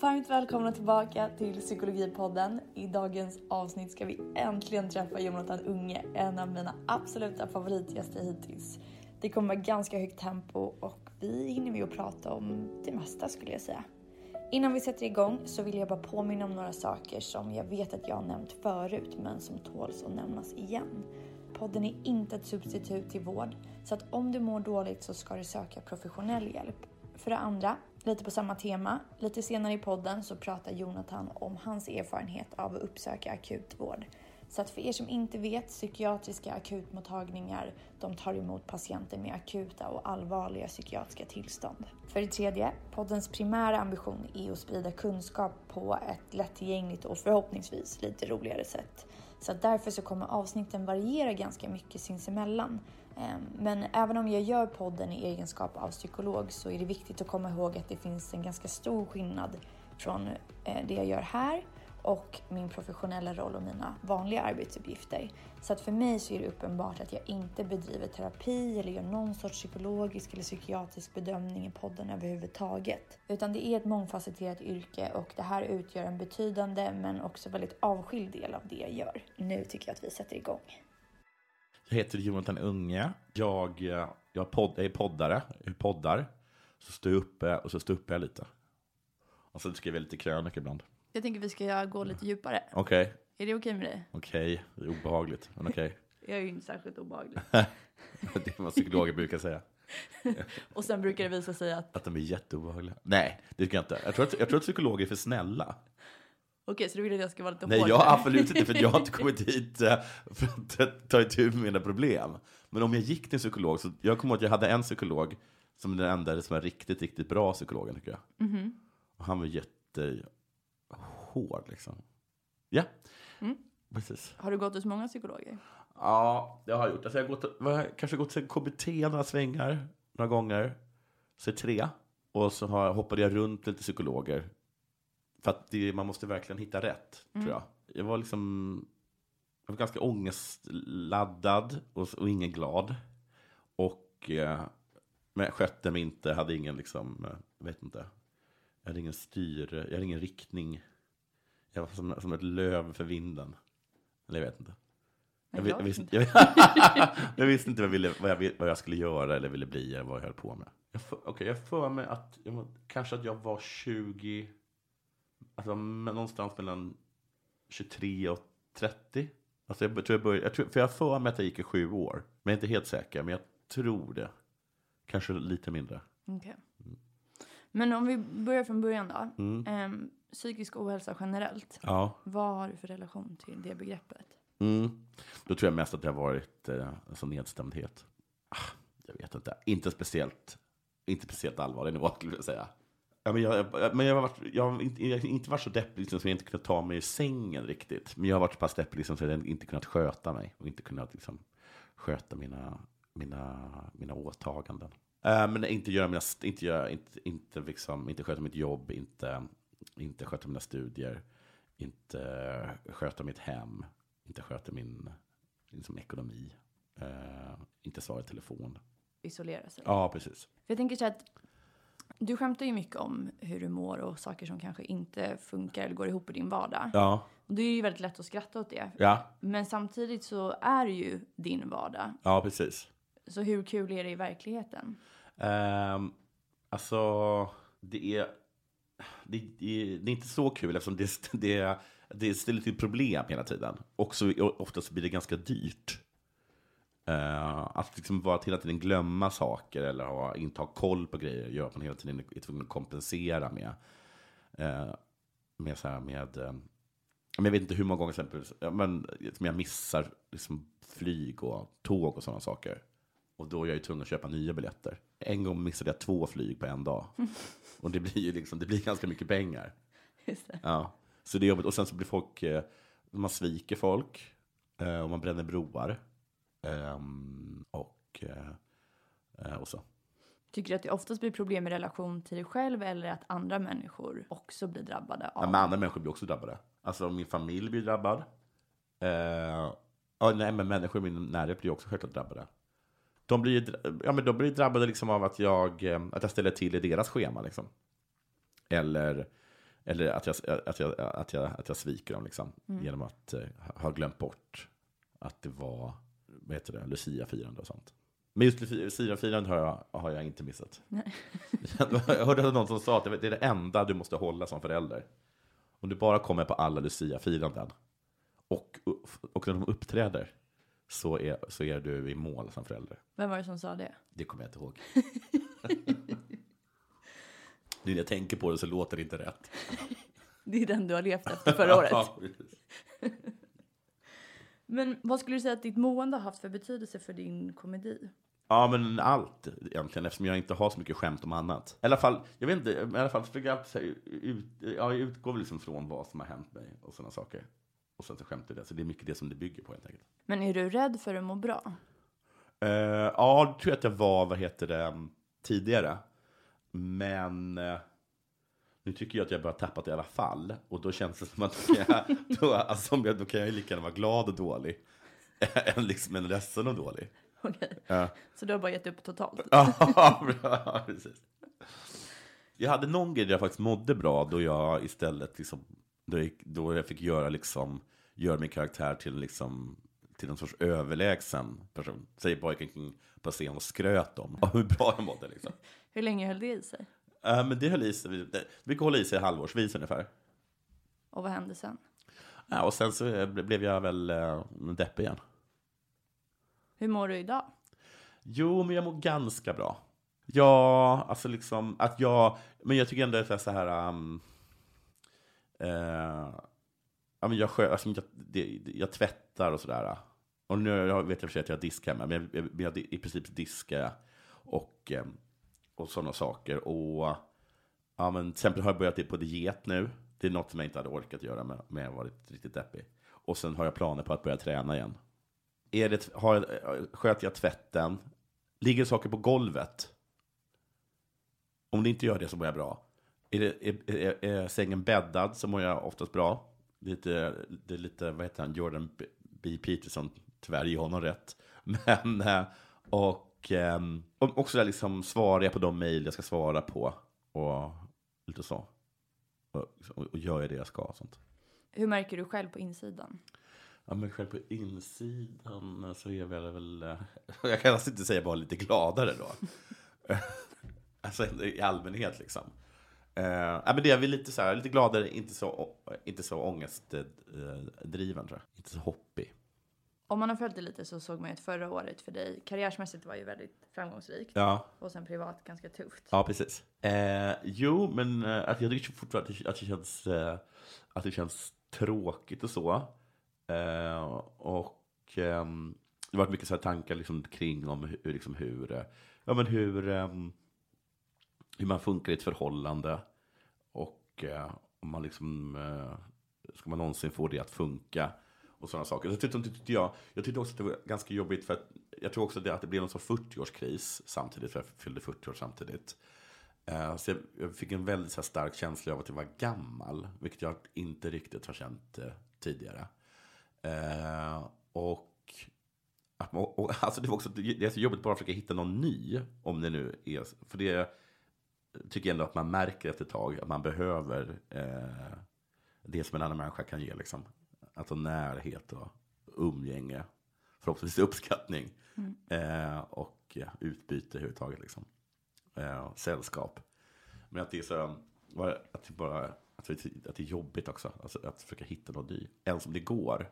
Varmt välkomna tillbaka till Psykologipodden. I dagens avsnitt ska vi äntligen träffa Jonathan Unge, en av mina absoluta favoritgäster hittills. Det kommer vara ganska högt tempo och vi hinner med att prata om det mesta skulle jag säga. Innan vi sätter igång så vill jag bara påminna om några saker som jag vet att jag har nämnt förut men som tåls att nämnas igen. Podden är inte ett substitut till vård så att om du mår dåligt så ska du söka professionell hjälp. För det andra, lite på samma tema, lite senare i podden så pratar Jonathan om hans erfarenhet av att uppsöka akutvård. Så att för er som inte vet, psykiatriska akutmottagningar, de tar emot patienter med akuta och allvarliga psykiatriska tillstånd. För det tredje, poddens primära ambition är att sprida kunskap på ett lättillgängligt och förhoppningsvis lite roligare sätt. Så att därför så kommer avsnitten variera ganska mycket sinsemellan. Ehm, men även om jag gör podden i egenskap av psykolog så är det viktigt att komma ihåg att det finns en ganska stor skillnad från eh, det jag gör här och min professionella roll och mina vanliga arbetsuppgifter. Så att för mig så är det uppenbart att jag inte bedriver terapi eller gör någon sorts psykologisk eller psykiatrisk bedömning i podden överhuvudtaget. Utan det är ett mångfacetterat yrke och det här utgör en betydande men också väldigt avskild del av det jag gör. Nu tycker jag att vi sätter igång. Jag heter Jonathan Unge. Jag, eh, jag, podd, jag är poddare. Jag poddar. Så står jag uppe och så stuppar jag lite. Och så skriver jag lite krönikor ibland. Jag tänker vi ska gå lite djupare. Okej. Okay. Är det okej okay med dig? Okej, okay. det är obehagligt, men okej. Okay. jag är ju inte särskilt obehaglig. det är vad psykologer brukar säga. och sen brukar det visa sig att... Att de är jätteobehagliga. Nej, det tycker jag inte. Jag tror att, jag tror att psykologer är för snälla. Okej, så du vill att jag ska vara lite Nej, jag absolut inte, för jag har inte kommit hit eh, för att ta itu med mina problem. Men om jag gick till en psykolog, så jag kommer ihåg att jag hade en psykolog som den enda som var riktigt, riktigt bra psykologen, tycker jag. Mm -hmm. Och han var jättehård, liksom. Ja, mm. precis. Har du gått hos många psykologer? Ja, det har jag gjort. Alltså jag har gått, jag kanske gått till KBT några svängar, några gånger. Så tre. Och så har, hoppade jag runt lite psykologer. För att det, man måste verkligen hitta rätt, mm. tror jag. Jag var liksom jag var ganska ångestladdad och, och ingen glad. Och eh, men jag skötte mig inte, hade ingen liksom, eh, jag vet inte. Jag hade ingen styr, jag hade ingen riktning. Jag var som, som ett löv för vinden. Eller jag vet inte. Jag, jag, visste, jag, jag, visste inte vad jag, ville, vad, jag, vad jag skulle göra eller ville bli eller vad jag höll på med. Okej, okay, jag för mig att jag, kanske att jag var 20 alltså, någonstans mellan 23 och 30. Alltså jag tror jag började, jag tror, för jag har för mig att jag gick i sju år. Men jag är inte helt säker, men jag tror det. Kanske lite mindre. Okay. Mm. Men om vi börjar från början då. Mm. Ehm, psykisk ohälsa generellt. Ja. Vad har du för relation till det begreppet? Mm. Då tror jag mest att det har varit eh, alltså nedstämdhet. Ah, jag vet inte. Inte speciellt, inte speciellt allvarlig nivå skulle jag säga. Ja, men jag, men jag, har varit, jag har inte, jag har inte varit så deppig liksom, så jag inte kunnat ta mig i sängen riktigt. Men jag har varit så pass deppig liksom, så jag inte kunnat sköta mig och inte kunnat liksom, sköta mina, mina, mina åtaganden. Uh, men inte göra mina, inte, göra, inte, inte, liksom, inte sköta mitt jobb, inte, inte sköta mina studier, inte sköta mitt hem, inte sköta min liksom, ekonomi, uh, inte svara i telefon. Isolera sig. Ja, precis. För jag tänker så att du skämtar ju mycket om hur du mår och saker som kanske inte funkar eller går ihop i din vardag. Ja. Och det är ju väldigt lätt att skratta åt det. Ja. Men samtidigt så är det ju din vardag. Ja, precis. Så hur kul är det i verkligheten? Um, alltså, det är, det, det, det är inte så kul eftersom det, det, det ställer till problem hela tiden. Och så oftast blir det ganska dyrt. Uh, att liksom bara hela tiden glömma saker eller ha, inte ha koll på grejer gör att man hela tiden är tvungen att kompensera med. Uh, med så här med, uh, jag vet inte hur många gånger exempelvis, men som jag missar liksom flyg och tåg och sådana saker. Och då är jag ju tvungen att köpa nya biljetter. En gång missade jag två flyg på en dag. Och det blir ju liksom, det blir ganska mycket pengar. Ja, så det är jobbigt. Och sen så blir folk, man sviker folk. Och man bränner broar. Um, och, uh, och så. Tycker du att det oftast blir problem i relation till dig själv eller att andra människor också blir drabbade? Av... Ja, men andra människor blir också drabbade. Alltså min familj blir drabbad. Uh, oh, nej, men människor i min närhet blir också självklart drabbade. De blir, ja, men de blir drabbade liksom av att jag, att jag ställer till i deras schema. Liksom. Eller Eller att jag, att jag, att jag, att jag sviker dem liksom, genom att eh, ha glömt bort att det var vad heter det, Lucia-firande och sånt. Men just Lucia-firandet har jag, har jag inte missat. Nej. jag hörde någon som sa att det är det enda du måste hålla som förälder. Om du bara kommer på alla Lucia-firanden och, och när de uppträder så är, så är du i mål som förälder. Vem var det som sa det? Det kommer jag inte ihåg. nu när jag tänker på det så låter det inte rätt. Det är den du har levt efter förra året. Men vad skulle du säga att ditt mående har haft för betydelse för din komedi? Ja, men allt egentligen, eftersom jag inte har så mycket skämt om annat. I alla fall, jag vet inte, i alla fall försöker jag alltid säga, ut, ja, jag utgår väl liksom från vad som har hänt mig och sådana saker. Och sen så skämtar det, så det är mycket det som det bygger på helt enkelt. Men är du rädd för att må bra? Uh, ja, det tror jag att jag var, vad heter det, tidigare. Men uh, nu tycker jag att jag börjar tappa det i alla fall. Och då känns det som att då kan jag, då, alltså, då kan jag lika gärna vara glad och dålig. än liksom en ledsen och dålig. Okej. Ja. Så du har bara gett upp totalt? Ja, precis. Jag hade någon grej där jag faktiskt mådde bra då jag istället liksom, då jag, då jag fick göra liksom, göra min karaktär till liksom, till någon sorts överlägsen person. Säger pojken på scen och skröt om hur bra jag mådde liksom. Hur länge höll det i sig? Uh, men det höll i sig, det brukar hålla i sig halvårsvis ungefär. Och vad hände sen? Ja, och sen så eh, blev jag väl uh, deppig igen. Hur mår du idag? Jo, men jag mår ganska bra. Ja, alltså liksom att jag, men jag tycker ändå att det är så här, um, uh, ja men jag, skö, alltså, jag, det, jag tvättar och sådär. Och nu jag vet jag för sig att jag diskar hemma, men jag, jag, i princip diskar jag och, um, och sådana saker. Och ja, men till exempel har jag börjat på diet nu. Det är något som jag inte hade orkat göra med, med jag varit riktigt deppig. Och sen har jag planer på att börja träna igen. Är det, har, jag- sköter jag tvätten? Ligger saker på golvet? Om det inte gör det så mår jag bra. Är, det, är, är, är sängen bäddad så mår jag oftast bra. Det är lite, det är lite vad heter han, Jordan B. Peterson, tyvärr ge honom rätt. Men, eh, och och, och också där liksom svarar jag på de mejl jag ska svara på. Och lite så. Och, och gör jag det jag ska. Och sånt. Hur märker du själv på insidan? Ja, men själv på insidan så är jag väl, väl eh, jag kan alltså inte säga bara lite gladare då. alltså i allmänhet liksom. Uh, ja, men det är väl lite så här, lite gladare, inte så, inte så ångestdriven tror jag. Inte så hoppig. Om man har följt det lite så såg man ju att förra året för dig karriärsmässigt var ju väldigt framgångsrikt Ja, och sen privat ganska tufft. ja precis. Eh, jo, men eh, att jag tycker fortfarande att det, att det känns, eh, att det känns tråkigt och så. Eh, och ehm, det har varit mycket så här tankar liksom kring om hur, liksom hur, eh, ja, men hur, ehm, hur man funkar i ett förhållande. Och eh, om man liksom, ska man någonsin få det att funka? Och sådana saker. Så tyckte, tyckte jag, jag tyckte också att det var ganska jobbigt för att jag tror också det, att det blev någon sorts 40-årskris samtidigt, för jag fyllde 40 år samtidigt. Eh, så jag, jag fick en väldigt här, stark känsla av att jag var gammal, vilket jag inte riktigt har känt eh, tidigare. Eh, och, att och alltså det var också det är så jobbigt bara att försöka hitta någon ny, om det nu är För det tycker jag ändå att man märker efter ett tag, att man behöver eh, det som en annan människa kan ge. Liksom. Alltså närhet och umgänge, förhoppningsvis uppskattning eh, och ja, utbyte överhuvudtaget. Liksom. Eh, sällskap. Men att det är så, att det bara att det, att det är jobbigt också, alltså att försöka hitta någon ny. Ens om det går.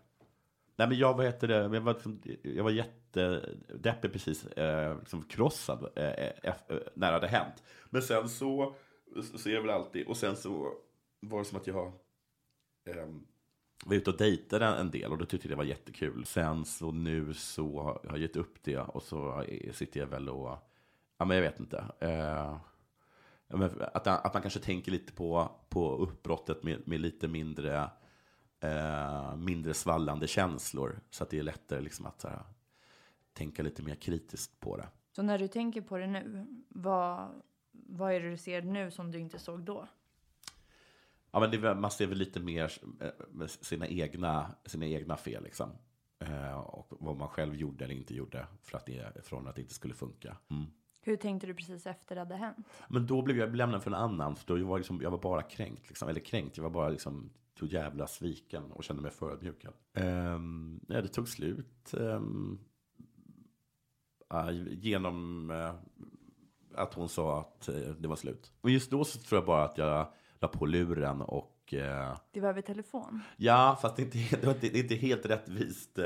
Nej men jag, vad heter det, jag var, liksom- jag var jättedeppig precis, eh, liksom krossad eh, eh, eh, när det hade hänt. Men sen så, så är det väl alltid, och sen så var det som att jag eh, var ute och dejtade en del och då tyckte jag det var jättekul. Sen så nu så har jag gett upp det och så sitter jag väl och, ja men jag vet inte. Eh, att, att man kanske tänker lite på, på uppbrottet med, med lite mindre, eh, mindre svallande känslor. Så att det är lättare liksom att här, tänka lite mer kritiskt på det. Så när du tänker på det nu, vad, vad är det du ser nu som du inte såg då? Ja, men det, man ser väl lite mer eh, sina egna, sina egna fel. Liksom. Eh, och vad man själv gjorde eller inte gjorde för att det, från att det inte skulle funka. Mm. Hur tänkte du precis efter det hade hänt? Men då blev jag lämnad för en annan, för då var liksom, jag var bara kränkt. Liksom. Eller kränkt, jag var bara liksom så jävla sviken och kände mig förödmjukad. Um, ja, det tog slut. Um, uh, genom uh, att hon sa att uh, det var slut. Och just då så tror jag bara att jag la på luren och... Uh, det var över telefon? Ja, fast det är inte, det var inte, det är inte helt rättvist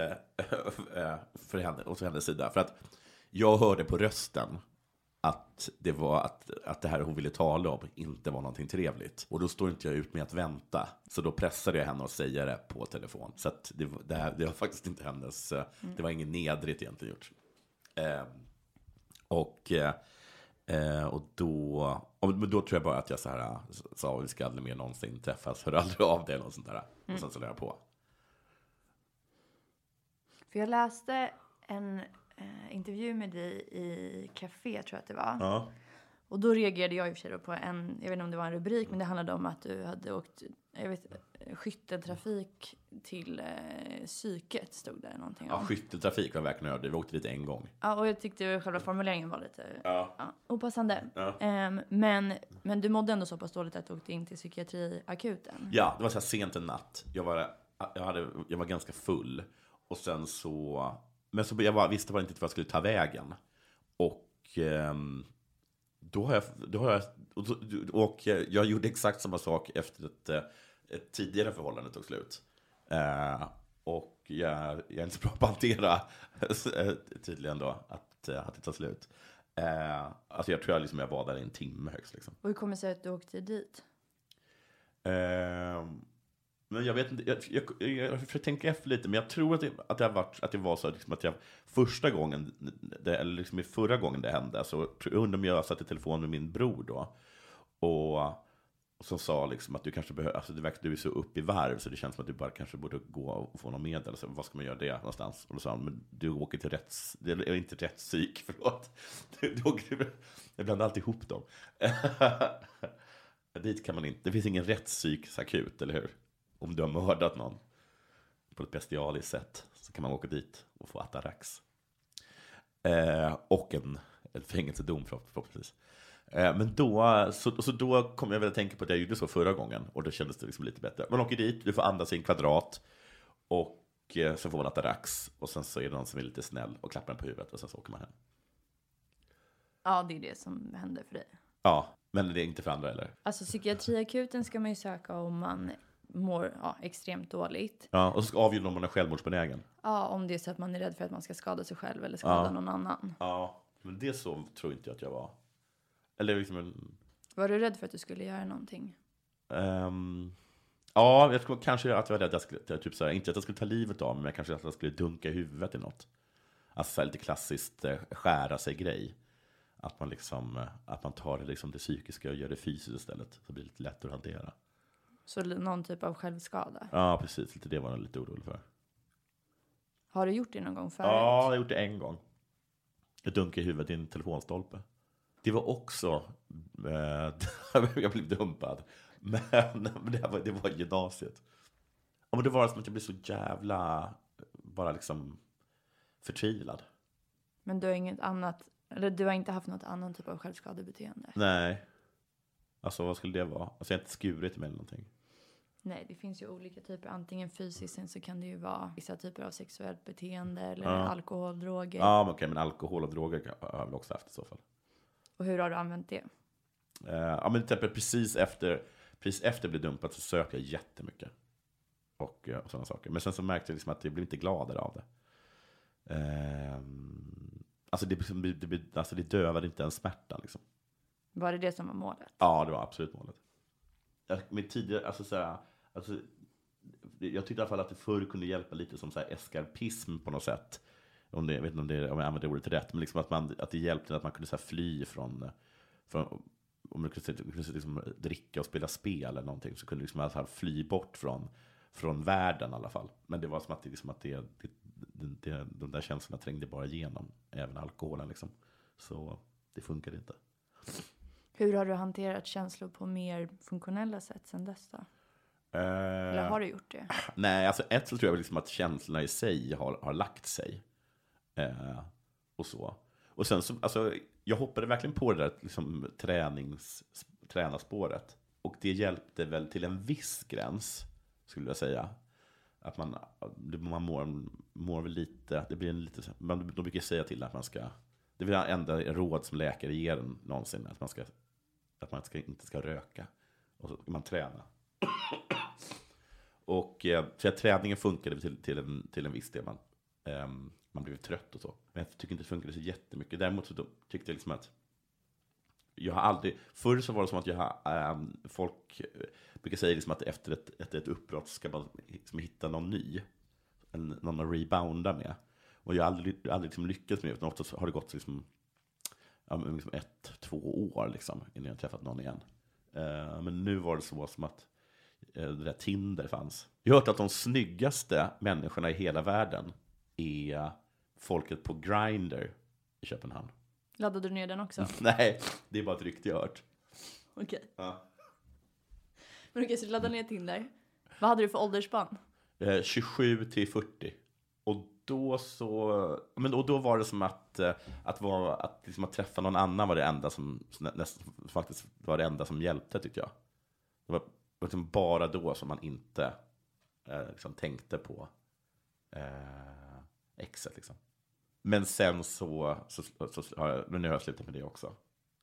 för henne, och hennes sida. För att jag hörde på rösten att det, var att, att det här hon ville tala om inte var någonting trevligt. Och då står inte jag ut med att vänta. Så då pressade jag henne att säga det på telefon. Så att det, det, här, det var faktiskt inte hennes, mm. det var inget nedrigt egentligen gjort. Eh, och, eh, och då, och då tror jag bara att jag så här sa, vi ska aldrig mer någonsin träffas, hör aldrig av det eller något sånt där. Mm. Och sen så lade jag på. För jag läste en eh, intervju med dig i Café, tror jag att det var. Ja. Och då reagerade jag i och för sig på en, jag vet inte om det var en rubrik, men det handlade om att du hade åkt, jag vet, skytteltrafik till eh, psyket, stod det någonting om. Ja, skytteltrafik var verkligen överdrivet. Vi åkte dit en gång. Ja, och jag tyckte själva formuleringen var lite ja. Ja, opassande. Ja. Um, men, men du mådde ändå så pass dåligt att du åkte in till psykiatriakuten. Ja, det var så här sent en natt. Jag var, jag, hade, jag var ganska full. Och sen så men så jag bara, visste bara inte vad jag skulle ta vägen. Och eh, då har jag, då har jag och, och jag gjorde exakt samma sak efter ett, eh, ett tidigare förhållande tog slut. Eh, och jag, jag är inte så bra på att hantera eh, tydligen då att, att det tar slut. Eh, alltså jag tror jag, liksom, jag var där i en timme högst. Liksom. Och hur kommer det sig att du åkte dit? Eh, men jag vet inte, jag, jag, jag försöker tänka efter lite, men jag tror att det, att det, har varit, att det var så liksom att jag första gången, det, eller liksom förra gången det hände, så undrar om jag satt i telefon med min bror då. Och som sa liksom att du kanske behöver, alltså det verkar, du är så upp i varv så det känns som att du bara kanske borde gå och få någon medel. Så vad ska man göra det någonstans? Och då sa han, men du åker till rätts, det är inte rättspsyk, förlåt. Du, du åker, jag blandar alltid ihop dem. Dit kan man inte, det finns ingen rättspsykakut, eller hur? om du har mördat någon på ett bestialiskt sätt så kan man åka dit och få atarax. Eh, och en, en fängelsedom förhoppningsvis. Eh, men då, så, så då kom jag väl att tänka på att jag gjorde så förra gången och då kändes det liksom lite bättre. Man åker dit, du får andas i en kvadrat och eh, så får man atarax och sen så är det någon som är lite snäll och klappar en på huvudet och sen så åker man hem. Ja, det är det som händer för dig. Ja, men det är inte för andra eller? Alltså psykiatriakuten ska man ju söka om man mår ja, extremt dåligt. Ja, och så ska avgöra om man är självmordsbenägen. Ja, om det är så att man är rädd för att man ska skada sig själv eller skada ja. någon annan. Ja, men det så tror inte jag att jag var. Eller liksom en... Var du rädd för att du skulle göra någonting? Um, ja, jag tror kanske att jag var rädd att jag skulle, typ så här, inte att jag skulle ta livet av mig, men kanske att jag skulle dunka i huvudet i något. Alltså så här, lite klassiskt eh, skära sig-grej. Att man liksom, eh, att man tar det, liksom, det psykiska och gör det fysiskt istället. Så blir det lite lättare att hantera. Så någon typ av självskada? Ja, precis. Lite det var jag lite orolig för. Har du gjort det någon gång förut? Ja, jag har gjort det en gång. Jag dunkade i huvudet i en telefonstolpe. Det var också... Eh, jag blev dumpad. Men, men det, var, det var gymnasiet. Ja, men det var som att jag blev så jävla... Bara liksom förtvivlad. Men du har inget annat... Eller du har inte haft något annat typ av självskadebeteende? Nej. Alltså vad skulle det vara? Alltså jag har inte skurit mig eller någonting. Nej, det finns ju olika typer. Antingen fysiskt, sen så kan det ju vara vissa typer av sexuellt beteende eller ja. alkohol, droger. Ja, men okej, men alkohol och droger har jag väl också haft i så fall. Och hur har du använt det? Uh, ja, men till exempel precis efter, precis efter jag blev dumpad så söp jag jättemycket. Och, eh, och sådana saker. Men sen så märkte jag liksom att jag blev inte gladare av det. Uh, alltså, det, det, det, alltså det dövade inte ens smärtan liksom. Var det det som var målet? Ja, det var absolut målet. Jag, med tidigare, alltså så här, alltså, jag tyckte i alla fall att det förr kunde hjälpa lite som så här eskarpism på något sätt. Om det, jag vet inte om, det, om jag använder ordet rätt, men liksom att, man, att det hjälpte att man kunde så fly från, från om man kunde, kunde liksom dricka och spela spel eller någonting, så kunde liksom så här fly bort från, från världen i alla fall. Men det var som att, det, liksom att det, det, det, de där känslorna trängde bara igenom, även alkoholen. Liksom. Så det funkade inte. Hur har du hanterat känslor på mer funktionella sätt sen dess då? Uh, Eller har du gjort det? Nej, alltså ett så tror jag liksom att känslorna i sig har, har lagt sig. Eh, och så. Och sen så, alltså, jag hoppade verkligen på det där liksom, tränings, tränarspåret. Och det hjälpte väl till en viss gräns, skulle jag säga. Att man, man mår, mår väl lite, det blir en lite, man, de brukar säga till att man ska, det är väl det enda råd som läkare ger en någonsin, att man, ska, att man ska, inte ska röka. Och så ska man träna. Och eh, så att träningen funkade till, till, en, till en viss del. Man, um, ehm, man blev trött och så. Men jag tycker inte det funkade så jättemycket. Däremot så tyckte jag liksom att jag har aldrig, förr så var det som att jag har, ähm, folk eh, brukar säga liksom att efter ett, efter ett uppbrott ska man liksom hitta någon ny, en, någon att rebounda med. Och jag har aldrig, aldrig liksom lyckats med det, utan oftast har det gått liksom, ja, liksom ett, två år liksom, innan jag träffat någon igen. Äh, men nu var det så som att äh, det där Tinder fanns. Jag har hört att de snyggaste människorna i hela världen är folket på Grindr i Köpenhamn. Laddade du ner den också? Nej, det är bara ett rykte jag hört. Okej. Ja. Men okej, så du laddade ner Tinder. Vad hade du för åldersspann? Eh, 27 till 40. Och då så, men och då var det som att, eh, att, vara, att, liksom att träffa någon annan var det enda som, nästan, faktiskt var det enda som hjälpte tyckte jag. Det var liksom bara då som man inte eh, liksom tänkte på eh, exet liksom. Men sen så, så, så, så har jag, nu har jag slutat med det också.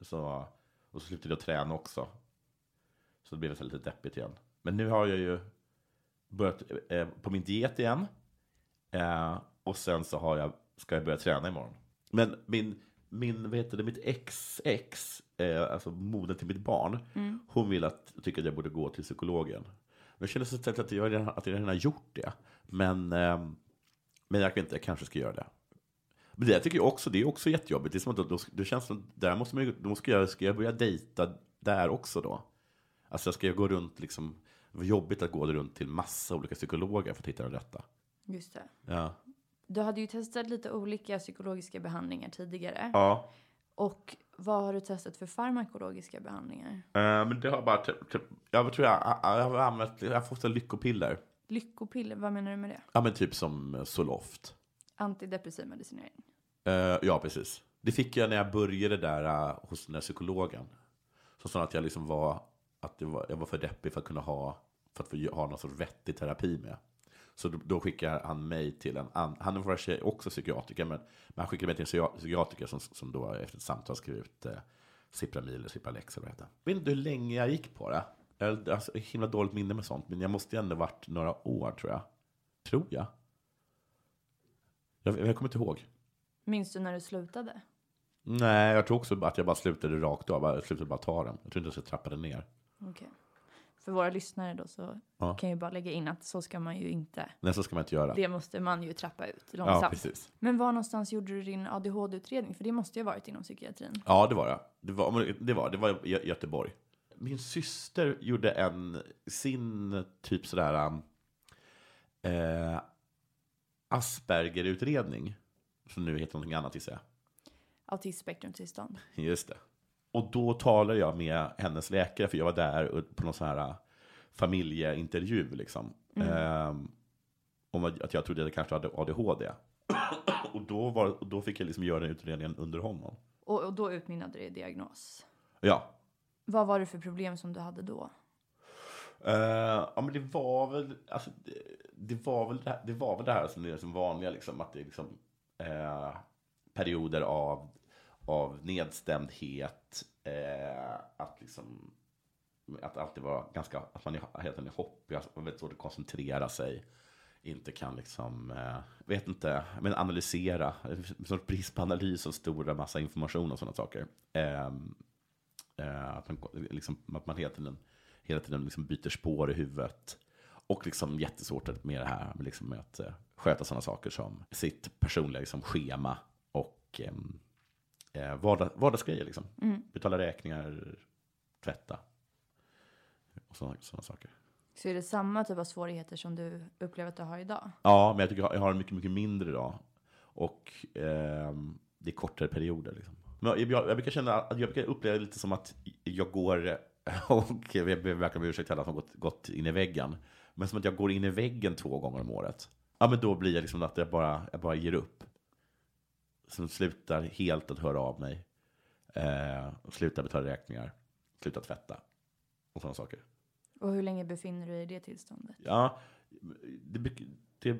Så, och så slutade jag träna också. Så det blev så lite deppigt igen. Men nu har jag ju börjat eh, på min diet igen. Eh, och sen så har jag, ska jag börja träna imorgon. Men min, min vad heter det, mitt ex-ex, eh, alltså modern till mitt barn, Mm. hon vill att, tycker att jag borde gå till psykologen. Men jag känner så att jag, redan, att jag redan har gjort det. Men, eh, men jag vet inte, jag kanske ska göra det. Men det tycker jag också, det är också jättejobbigt. Det, är som att då, det känns som, där måste man då ska jag, ska jag börja dejta där också då? Alltså ska jag gå runt liksom, det var jobbigt att gå runt till massa olika psykologer för att hitta den rätta. Just det. Ja. Du hade ju testat lite olika psykologiska behandlingar tidigare. Ja. Och vad har du testat för farmakologiska behandlingar? Eh, men det har bara, typ, typ, jag tror jag, jag, jag har använt, jag har fått en lyckopiller. Lyckopiller, vad menar du med det? Ja men typ som Zoloft. Antidepressiv medicinering. Eh, ja, precis. Det fick jag när jag började där uh, hos den där psykologen. Så sa att jag liksom var, att var, jag var för deppig för att kunna ha, för att få ha någon sorts vettig terapi med. Så då, då skickar han mig till en annan, han är sig också psykiatriker, men, men han skickade mig till en psykiatriker som, som då efter ett samtal skrev ut eh, Cipramil eller Cipralex eller vad det heter. Jag vet inte hur länge jag gick på det. Jag har alltså, himla dåligt minne med sånt, men jag måste ju ändå varit några år tror jag. Tror jag. Jag, jag kommer inte ihåg. Minns du när du slutade? Nej, jag tror också att jag bara slutade rakt av. Jag slutade bara ta den. Jag tror inte att jag trappade ner. Okej. För våra lyssnare då så Ja. kan jag ju bara lägga in att så ska man ju inte. Nej, så ska man inte göra. Det måste man ju trappa ut ja, långsamt. precis. Men var någonstans gjorde du din ADHD-utredning? För det måste ju ha varit inom psykiatrin. Ja, det var det. Det var, det var, det var i Gö- Göteborg. Min syster gjorde en, sin typ sådär um, eh, Asperger-utredning. Som nu heter någonting annat gissar jag. Autismspektrumtillstånd. Just det. Och då talade jag med hennes läkare, för jag var där på någon sån här äh, familjeintervju. Liksom. Ehm, om att att jag trodde att jag kanske hade ADHD. och, då var, och då fick jag liksom göra den utredningen under honom. Och, och då utmynnade det i diagnos. Ja. Vad var det för problem som du hade då? Uh, ja, men det var väl, alltså, det, det var väl det, här, det var väl det här som är som vanliga, liksom, att det är liksom, eh, perioder av, av nedstämdhet, eh, att liksom, att alltid vara ganska, att man är helt enkelt är hoppig, alltså, man vet svårt att koncentrera sig, inte kan liksom, eh, vet inte, men analysera, en sorts brist på analys och stora massa information och sådana saker. Ehm, eh, att man, liksom, att man helt enkelt hela tiden liksom byter spår i huvudet. Och liksom jättesvårt med det här med, liksom med att eh, sköta sådana saker som sitt personliga liksom, schema och ehm, eh, vardag, vardagsgrejer. Liksom. Mm. Betala räkningar, tvätta och sådana, sådana saker. Så är det samma typ av svårigheter som du upplever att du har idag? Ja, men jag tycker jag har mycket, mycket mindre idag. Och ehm, det är kortare perioder. Liksom. Men jag, jag, jag brukar känna att jag brukar uppleva det lite som att jag går, och jag ber verkligen om ursäkt till alla som gått, gått in i väggen, men som att jag går in i väggen två gånger om året. Ja, men då blir det liksom att jag bara, jag bara ger upp. Som slutar helt att höra av mig. Eh, sluta betala räkningar, sluta tvätta och sådana saker. Och hur länge befinner du dig i det tillståndet? Ja, det, det,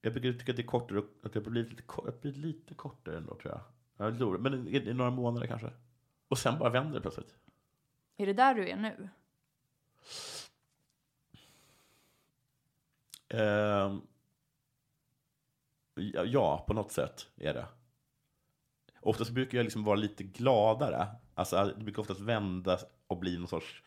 jag brukar tycka att det är kortare, att har blivit lite, det blivit lite kortare ändå tror jag. jag tror, men i, i några månader kanske. Och sen bara vänder det plötsligt. Är det där du är nu? Uh, ja, på något sätt är det. Oftast brukar jag liksom vara lite gladare. Alltså, det brukar oftast vända och bli någon sorts...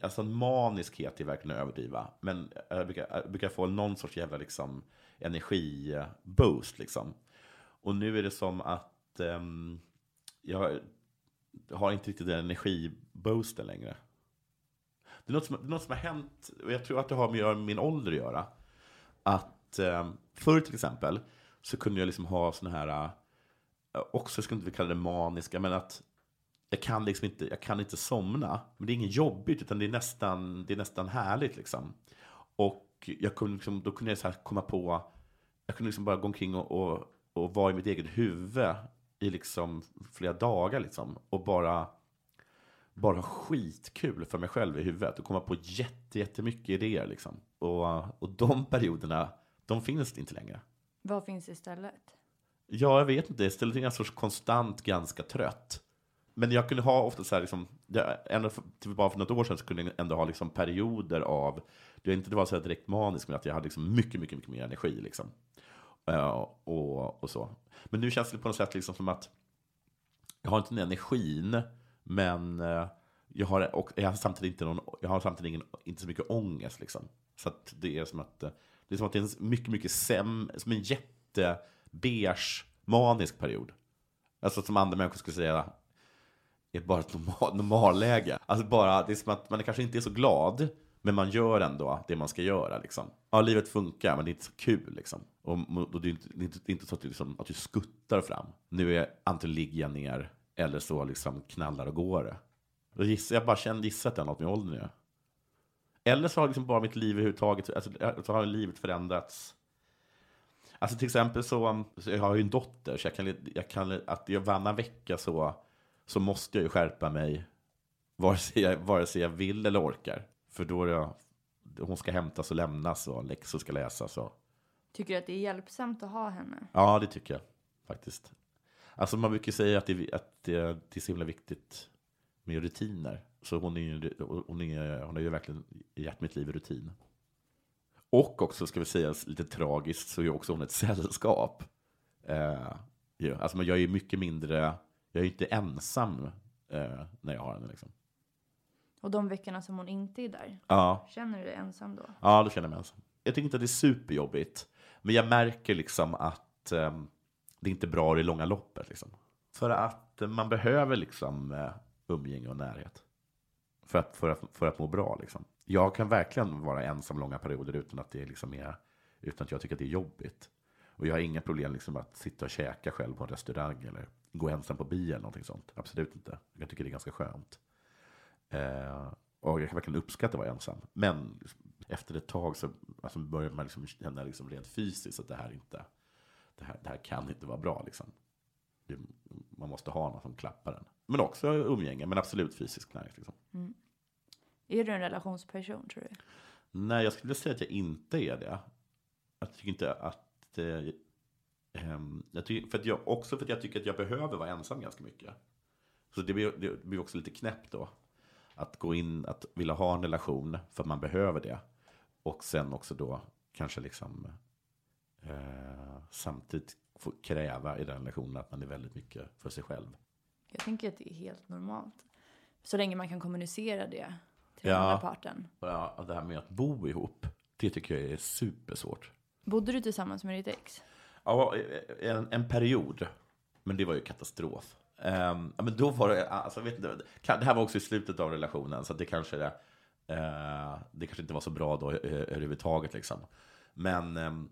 Alltså en maniskhet är verkligen att överdriva. Men jag brukar, jag brukar få någon sorts jävla liksom, energiboost. Eh, liksom. Och nu är det som att um, jag har inte riktigt den energiboosten längre. Det är, något som, det är något som har hänt, och jag tror att det har med min ålder att göra. Att eh, förr till exempel så kunde jag liksom ha såna här, eh, också, jag skulle inte kalla det maniska, men att jag kan liksom inte, jag kan inte somna. Men det är inget jobbigt, utan det är nästan, det är nästan härligt liksom. Och jag kunde liksom, då kunde jag så komma på, jag kunde liksom bara gå omkring och, och, och vara i mitt eget huvud i liksom flera dagar liksom. Och bara, bara skitkul för mig själv i huvudet. Och komma på jätte, jättemycket idéer liksom. Och, och de perioderna, de finns inte längre. Vad finns istället? Ja, jag vet inte. Istället är jag sorts konstant ganska trött. Men jag kunde ha ofta så här, liksom, ändå för, typ bara för något år sedan så kunde jag ändå ha liksom perioder av, det var inte det var så direkt manisk, men att jag hade liksom mycket, mycket, mycket mer energi. Liksom. Eh, och, och så. Men nu känns det på något sätt liksom som att jag har inte den energin, men eh, jag har, och jag har samtidigt inte, någon, jag har samtidigt ingen, inte så mycket ångest. Liksom. Så att det är som att eh, det är som att det är en mycket, mycket säm, som en jättebeige manisk period. Alltså som andra människor skulle säga, är bara ett normal, normalläge. Alltså bara, det är som att man kanske inte är så glad, men man gör ändå det man ska göra. Liksom. Ja, livet funkar, men det är inte så kul. Liksom. Och, och det, är inte, det, är inte, det är inte så att du, liksom, att du skuttar fram. Nu är antingen ligger jag ner, eller så liksom knallar och går det. Och gissar, jag bara känner, gissar att det har något med åldern att göra. Eller så har liksom bara mitt liv överhuvudtaget, alltså, så har livet förändrats. Alltså till exempel så, så jag har ju en dotter, så jag kan, jag kan att jag varannan vecka så så måste jag ju skärpa mig vare sig jag, vare sig jag vill eller orkar. För då är jag, hon ska hämtas och lämnas och läxor ska läsas. Och... Tycker du att det är hjälpsamt att ha henne? Ja, det tycker jag faktiskt. Alltså man brukar säga att det, att det, det är så himla viktigt med rutiner. Så hon, är, hon, är, hon har ju verkligen gett mitt liv i rutin. Och också, ska vi säga lite tragiskt, så är också hon ett sällskap. Eh. Alltså jag är mycket mindre jag är inte ensam eh, när jag har henne. Liksom. Och de veckorna som hon inte är där, ja. känner du dig ensam då? Ja, då känner jag mig ensam. Jag tycker inte att det är superjobbigt, men jag märker liksom att eh, det är inte bra i det långa loppet. Liksom. För att eh, man behöver liksom eh, umgänge och närhet. För att, för, att, för att må bra. Liksom. Jag kan verkligen vara ensam långa perioder utan att det liksom är utan att jag tycker att det är jobbigt. Och jag har inga problem liksom att sitta och käka själv på en restaurang eller gå ensam på bio eller någonting sånt. Absolut inte. Jag tycker det är ganska skönt. Eh, och jag kan verkligen uppskatta att vara ensam. Men efter ett tag så alltså, börjar man liksom känna liksom rent fysiskt att det här inte det här, det här kan inte vara bra. Liksom. Det, man måste ha någon som klappar den. Men också umgänge, men absolut fysisk närhet. Liksom. Mm. Är du en relationsperson tror du? Nej, jag skulle säga att jag inte är det. Jag tycker inte att eh, Ehm, jag tycker, för att jag, också för att jag tycker att jag behöver vara ensam ganska mycket. Så det blir, det blir också lite knäppt då. Att gå in, att vilja ha en relation för att man behöver det. Och sen också då kanske liksom eh, samtidigt få kräva i den relationen att man är väldigt mycket för sig själv. Jag tänker att det är helt normalt. Så länge man kan kommunicera det till ja, den andra parten. Ja, det här med att bo ihop, det tycker jag är supersvårt. Bodde du tillsammans med ditt ex? Ja, en, en period. Men det var ju katastrof. Um, men då var det, alltså, vet inte, det här var också i slutet av relationen, så det kanske, uh, det kanske inte var så bra då överhuvudtaget. Liksom. Men, um,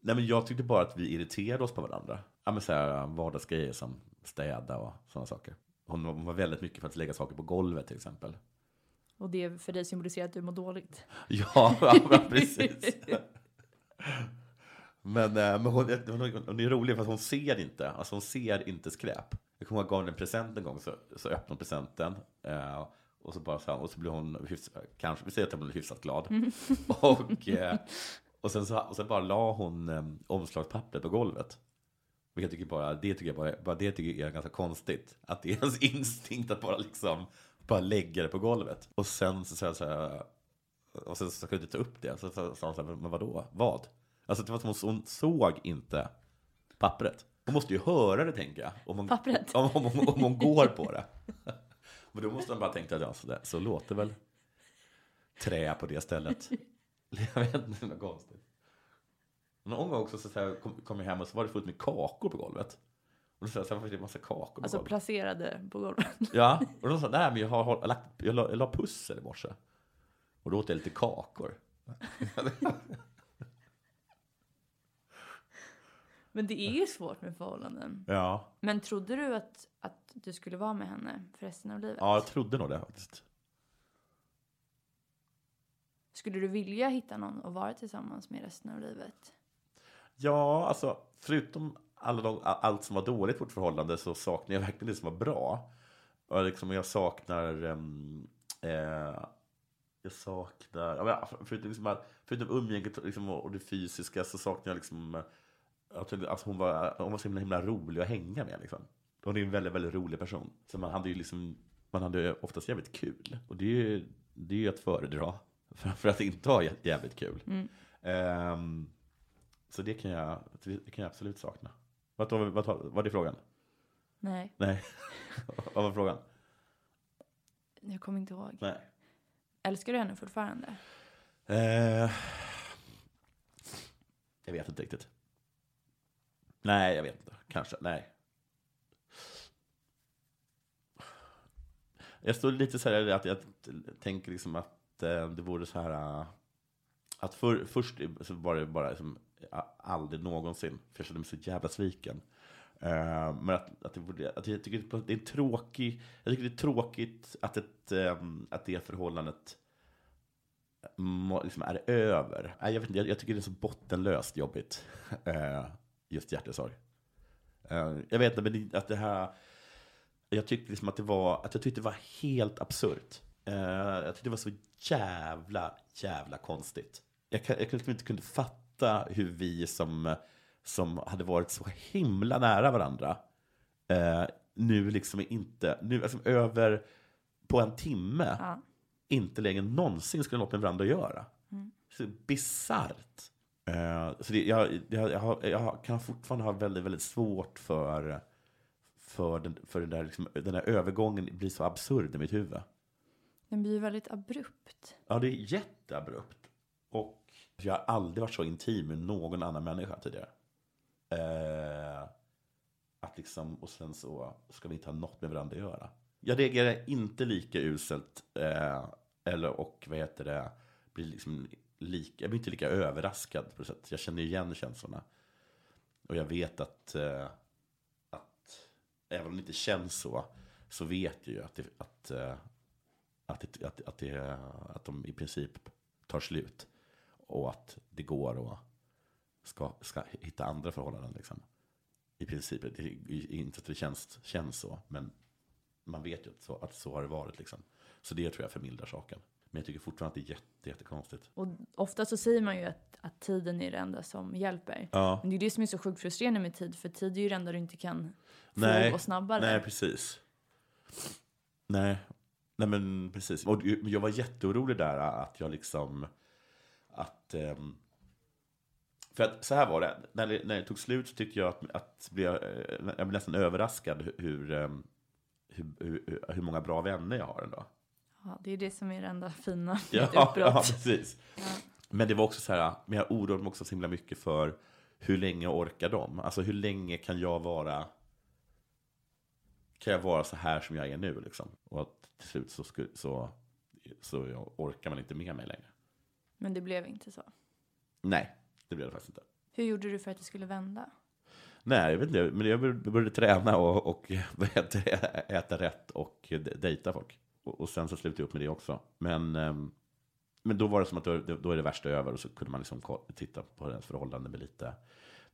nej, men jag tyckte bara att vi irriterade oss på varandra. Ja, men så här, vardagsgrejer som städa och sådana saker. Hon var väldigt mycket för att lägga saker på golvet till exempel. Och det för dig symboliserar att du mår dåligt? ja, ja precis. Men, eh, men hon, hon, hon är rolig för att hon ser inte, alltså hon ser inte skräp. Jag kommer ihåg att jag gav henne en present en gång, så, så öppnade hon presenten. Eh, och så bara så här, och så blev hon, hyfs, kanske, vi säger att hon blev hyfsat glad. Och, eh, och, sen så, och sen bara la hon eh, omslagspappret på golvet. Och jag tycker bara, det tycker jag bara, bara det tycker jag är ganska konstigt. Att det är ens instinkt att bara liksom, bara lägga det på golvet. Och sen så jag så här, och sen så kunde jag inte ta upp det. Så sa hon så här, men vadå? Vad? Alltså det var som hon såg inte pappret. Hon måste ju höra det, tänker jag. Om hon, Pappret? Om, om, om, om hon går på det. Men då måste hon bara tänka att ja, så, där, så låter väl trä på det stället. Jag vet inte, det är konstigt. Någon gång också så, så här, kom, kom jag hem och så var det fullt med kakor på golvet. Och jag, så varför är det en massa kakor på Alltså golvet? placerade på golvet. Ja, och de sa, nej men jag har, har lagt, jag la, jag la pussel i morse. Och då åt jag lite kakor. Men det är ju svårt med förhållanden. Ja, Men trodde du att, att du skulle vara med henne för resten av livet? ja jag trodde nog det faktiskt. Skulle du vilja hitta någon att vara tillsammans med resten av livet? Ja, alltså förutom alla de, allt som var dåligt i vårt förhållande så saknar jag verkligen det som var bra. Och liksom jag saknar... ehm, eh, jag saknar... Förutom, liksom, förutom umgänget liksom, och det fysiska så saknar jag liksom... att Alltså hon, var, hon var så himla, himla rolig att hänga med. Liksom. Hon är en väldigt, väldigt rolig person. Så man hade ju liksom... Man hade oftast jävligt kul. Och det är ju, det är ju att föredra. För att inte ha jä- jävligt kul. Mm. Ehm, så det kan, jag, det kan jag absolut sakna. Vad, vad, vad, var det frågan? Nej, Nej. vad var frågan? jag kommer inte ihåg. Nej. Älskar du henne fortfarande? Eh, jag vet inte riktigt. Nej, jag vet inte. Kanske. Nej. Jag står lite så här att jag tänker liksom att eh, det vore så här eh, att för, först så var det bara liksom, eh, aldrig någonsin, för jag kände mig så jävla sviken. Eh, men att, att, det, borde- att jag tycker det är tråkigt. jag tycker det är tråkigt att, ett, eh, att det förhållandet eh, må- liksom är över. Jag, vet inte, jag, jag tycker det är så bottenlöst jobbigt, just hjärtesorg. Eh, Jag vet inte, att det här... Jag tyckte liksom att det var, att jag tyckte det var helt absurt. Eh, Jag tyckte det var så jävla, jävla konstigt. Jag, kan, jag liksom inte kunde fatta hur vi som, som hade varit så himla nära varandra eh, nu liksom inte, nu alltså över på en timme Ja. inte längre någonsin skulle ha något med varandra att göra. Så bisarrt. Eh, så det, jag, jag, jag, har, jag kan fortfarande ha väldigt, väldigt svårt för, för, den, för den, där, liksom, den där övergången blir så absurd i mitt huvud. Den blir ju väldigt abrupt. Ja, det är jätteabrupt. Och jag har aldrig varit så intim med någon annan människa tidigare. Eh, att liksom, och sen så ska vi inte ha något med varandra att göra. Jag reagerar inte lika uselt, eh, eller och vad heter det, blir liksom lika, jag blir inte lika överraskad på det sättet. Jag känner igen känslorna. Och jag vet att, eh, att även om det inte känns så, så vet jag ju att, det, att, eh, att, det, att, att, det, att de i princip tar slut. Och att det går att ska, ska hitta andra förhållanden. Liksom. I princip, det inte att det känns, känns så, men man vet ju att så, att så har det varit. Liksom. Så det tror jag förmildrar saken. Men jag tycker fortfarande att det är jätte, jättekonstigt. Och ofta så säger man ju att, att tiden är det enda som hjälper. Ja, Men det är det som är så sjukt frustrerande med tid, för tid är ju det enda du inte kan få Nej. gå snabbare. nej precis. Nej, nej men precis. Och jag var jätteorolig där att jag liksom, att, ehm, för att så här var det, när det, när det tog slut så tyckte jag att, att blev, jag eh, jag blev nästan överraskad hur, ehm, hur, hur, hur många bra vänner jag har ändå. Ja, det är det som är det enda fina Ja, ja precis. Men det var också så här, men jag oroade mig också så himla mycket för hur länge orkar de? Alltså hur länge kan jag vara kan jag vara så här som jag är nu liksom? Och att till slut så, så, så jag orkar man inte med mig längre. Men det blev inte så. Nej, det blev det faktiskt inte. Hur gjorde du för att det skulle vända? Nej, jag vet inte, men jag började, träna och, och äta rätt och de- dejta folk. Och, och sen så slutade jag upp med det också. Men, ehm, men då var det som att då, då är det värsta över och så kunde man liksom titta på ens förhållande med lite,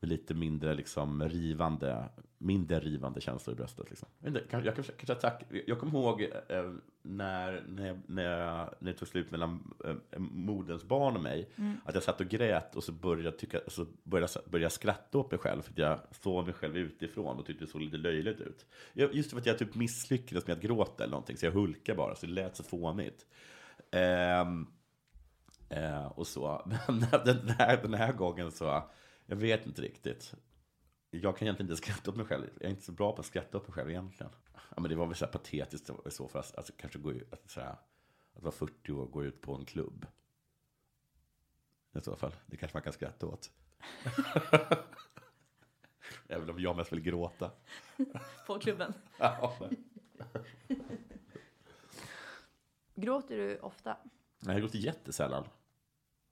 lite mindre liksom rivande, mindre rivande känslor i bröstet. Liksom. Jag, jag, kanske, tack, jag kommer ihåg eh, när, när, jag- när, jag, när det tog slut mellan eh, moderns barn och mig, att jag satt och grät och så började jag, tycka, så började, jag- började jag skratta åt mig själv, för att jag såg mig själv utifrån och tyckte det såg lite löjligt ut. Jag, just för att jag typ misslyckades med att gråta eller någonting, så jag hulkade bara, så det lät så fånigt. Ehm, Eh, och så. Men den här, den här gången så, jag vet inte riktigt. Jag kan egentligen inte skratta åt mig själv. Jag är inte så bra på att skratta åt mig själv egentligen. Ja, men det var väl så här patetiskt i så fall. Alltså, kanske gå ut, att, så här, att vara 40 år och gå ut på en klubb. I så fall. Det kanske man kan skratta åt. Även om jag mest vill gråta. På klubben. Ja. Gråter du ofta? Nej, jag gråter jättesällan.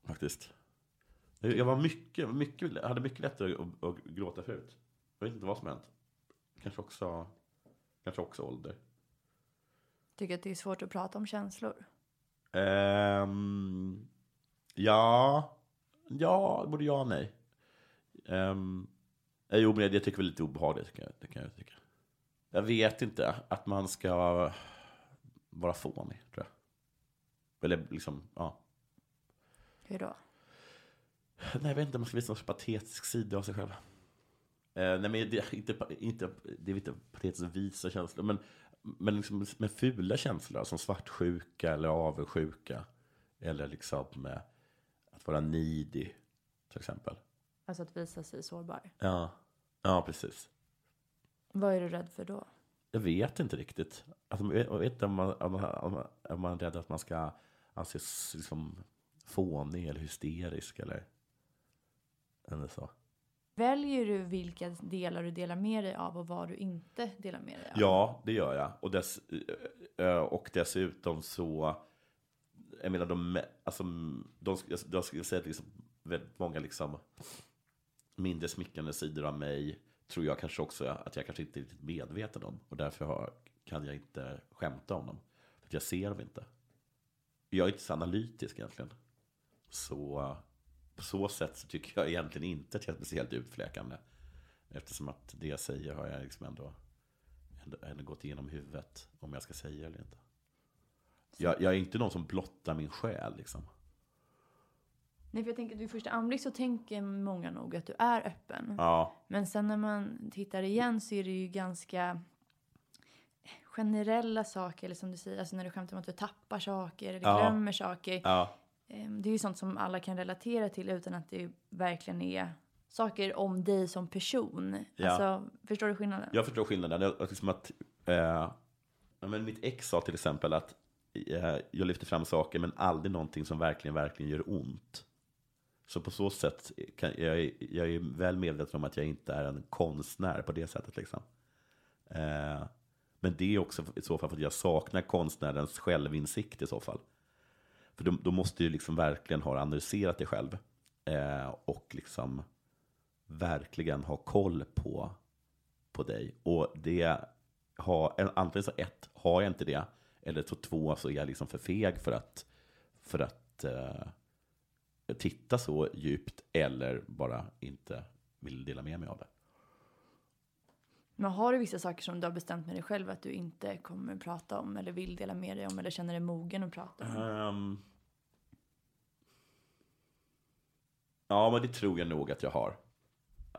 Faktiskt. Jag var mycket, mycket, jag hade mycket lättare att, att gråta förut. Jag vet inte vad som hänt. Kanske också, kanske också ålder. Tycker att det är svårt att prata om känslor? Ehm, ja, ja, både ja och nej. Um, jo, men det tycker jag är lite obehagligt. Kan jag, det kan jag tycka. Jag vet inte att man ska vara fånig, tror jag. Eller liksom, ja. Hur då? Nej, jag vet inte om man ska visa någon patetisk sida av sig själv. Eh, nej, men det är inte, inte, det är inte patetiskt att visa känslor, men, men liksom med fula känslor, som svartsjuka eller avundsjuka. Eller liksom med att vara needy, till exempel. Alltså att visa sig sårbar. Ja, ja precis. Vad är du rädd för då? Jag vet inte riktigt. Alltså, jag vet inte om man, om man, om man är rädd att man ska anses liksom fånig eller hysterisk eller, eller så. Väljer du vilka delar du delar med dig av och vad du inte delar med dig av? Ja, det gör jag. Och, dess, eh, och dessutom så, jag menar, de, alltså, de, jag, skulle säga att liksom, väldigt många liksom, mindre smickrande sidor av mig tror jag kanske också att jag kanske inte är riktigt medveten om. Och därför har, kan jag inte skämta om dem. För jag ser dem inte. Jag är inte så analytisk egentligen. Så på så sätt så tycker jag egentligen inte att jag är speciellt utfläkande. Eftersom att det jag säger har jag liksom ändå ändå, ändå gått igenom huvudet om jag ska säga eller inte. Jag, jag är inte någon som blottar min själ liksom. Nej, för jag tänker att vid första anblick så tänker många nog att du är öppen. Ja, Men sen när man tittar igen så är det ju ganska generella saker, eller som du säger, alltså när du skämtar om att du tappar saker eller Ja. glömmer saker. ja, Det är ju sånt som alla kan relatera till utan att det verkligen är saker om dig som person. Ja. Alltså, förstår du skillnaden? jag förstår skillnaden. Jag, liksom att, eh, men mitt ex sa till exempel att eh, jag lyfter fram saker men aldrig någonting som verkligen, verkligen gör ont. Så på så sätt kan jag, jag är väl medveten om att jag inte är en konstnär på det sättet. Liksom. Eh, men det är också i så fall för att jag saknar konstnärens självinsikt i så fall. För då, då måste du liksom verkligen ha analyserat dig själv. Eh, och liksom verkligen ha koll på, på dig. Och det har, antingen så ett, har jag inte det. Eller så två, så är jag liksom för feg för att, för att eh, titta så djupt. Eller bara inte vill dela med mig av det. Men har du vissa saker som du har bestämt med dig själv att du inte kommer prata om eller vill dela med dig om eller känner dig mogen att prata om? Um... ja, men det tror jag nog att jag har.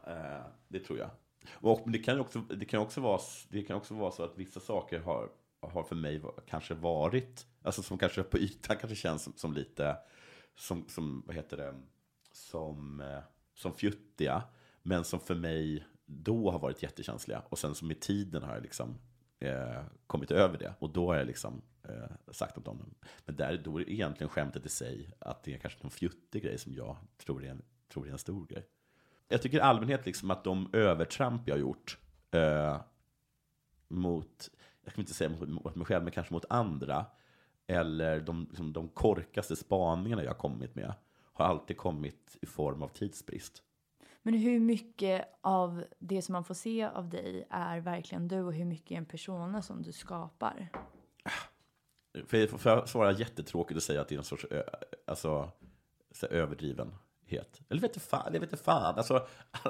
Uh, det tror jag. Och det kan också, det kan också, vara, det kan också vara så att vissa saker har, har för mig kanske varit, alltså som kanske på ytan kanske känns som, som lite, som, som, vad heter det, som, eh, som fjuttiga, men som för mig då har varit jättekänsliga. Och sen så med tiden har jag liksom eh, kommit över det. Och då har jag liksom eh, sagt åt dem. Men där, då är det egentligen skämtet i sig att det är kanske någon fjuttig grej som jag tror är en, tror är en stor grej. Jag tycker i allmänhet liksom att de övertramp jag har gjort eh, mot, jag kan inte säga mot, mot mig själv, men kanske mot andra, eller de, liksom, de korkaste spaningarna jag har kommit med, har alltid kommit i form av tidsbrist. Men hur mycket av det som man får se av dig är verkligen du och hur mycket är en persona som du skapar? För, för att svara jättetråkigt och säga att det är en sorts ö, alltså, så här överdriven Eller vet du fan, jag vet inte fan. Alltså,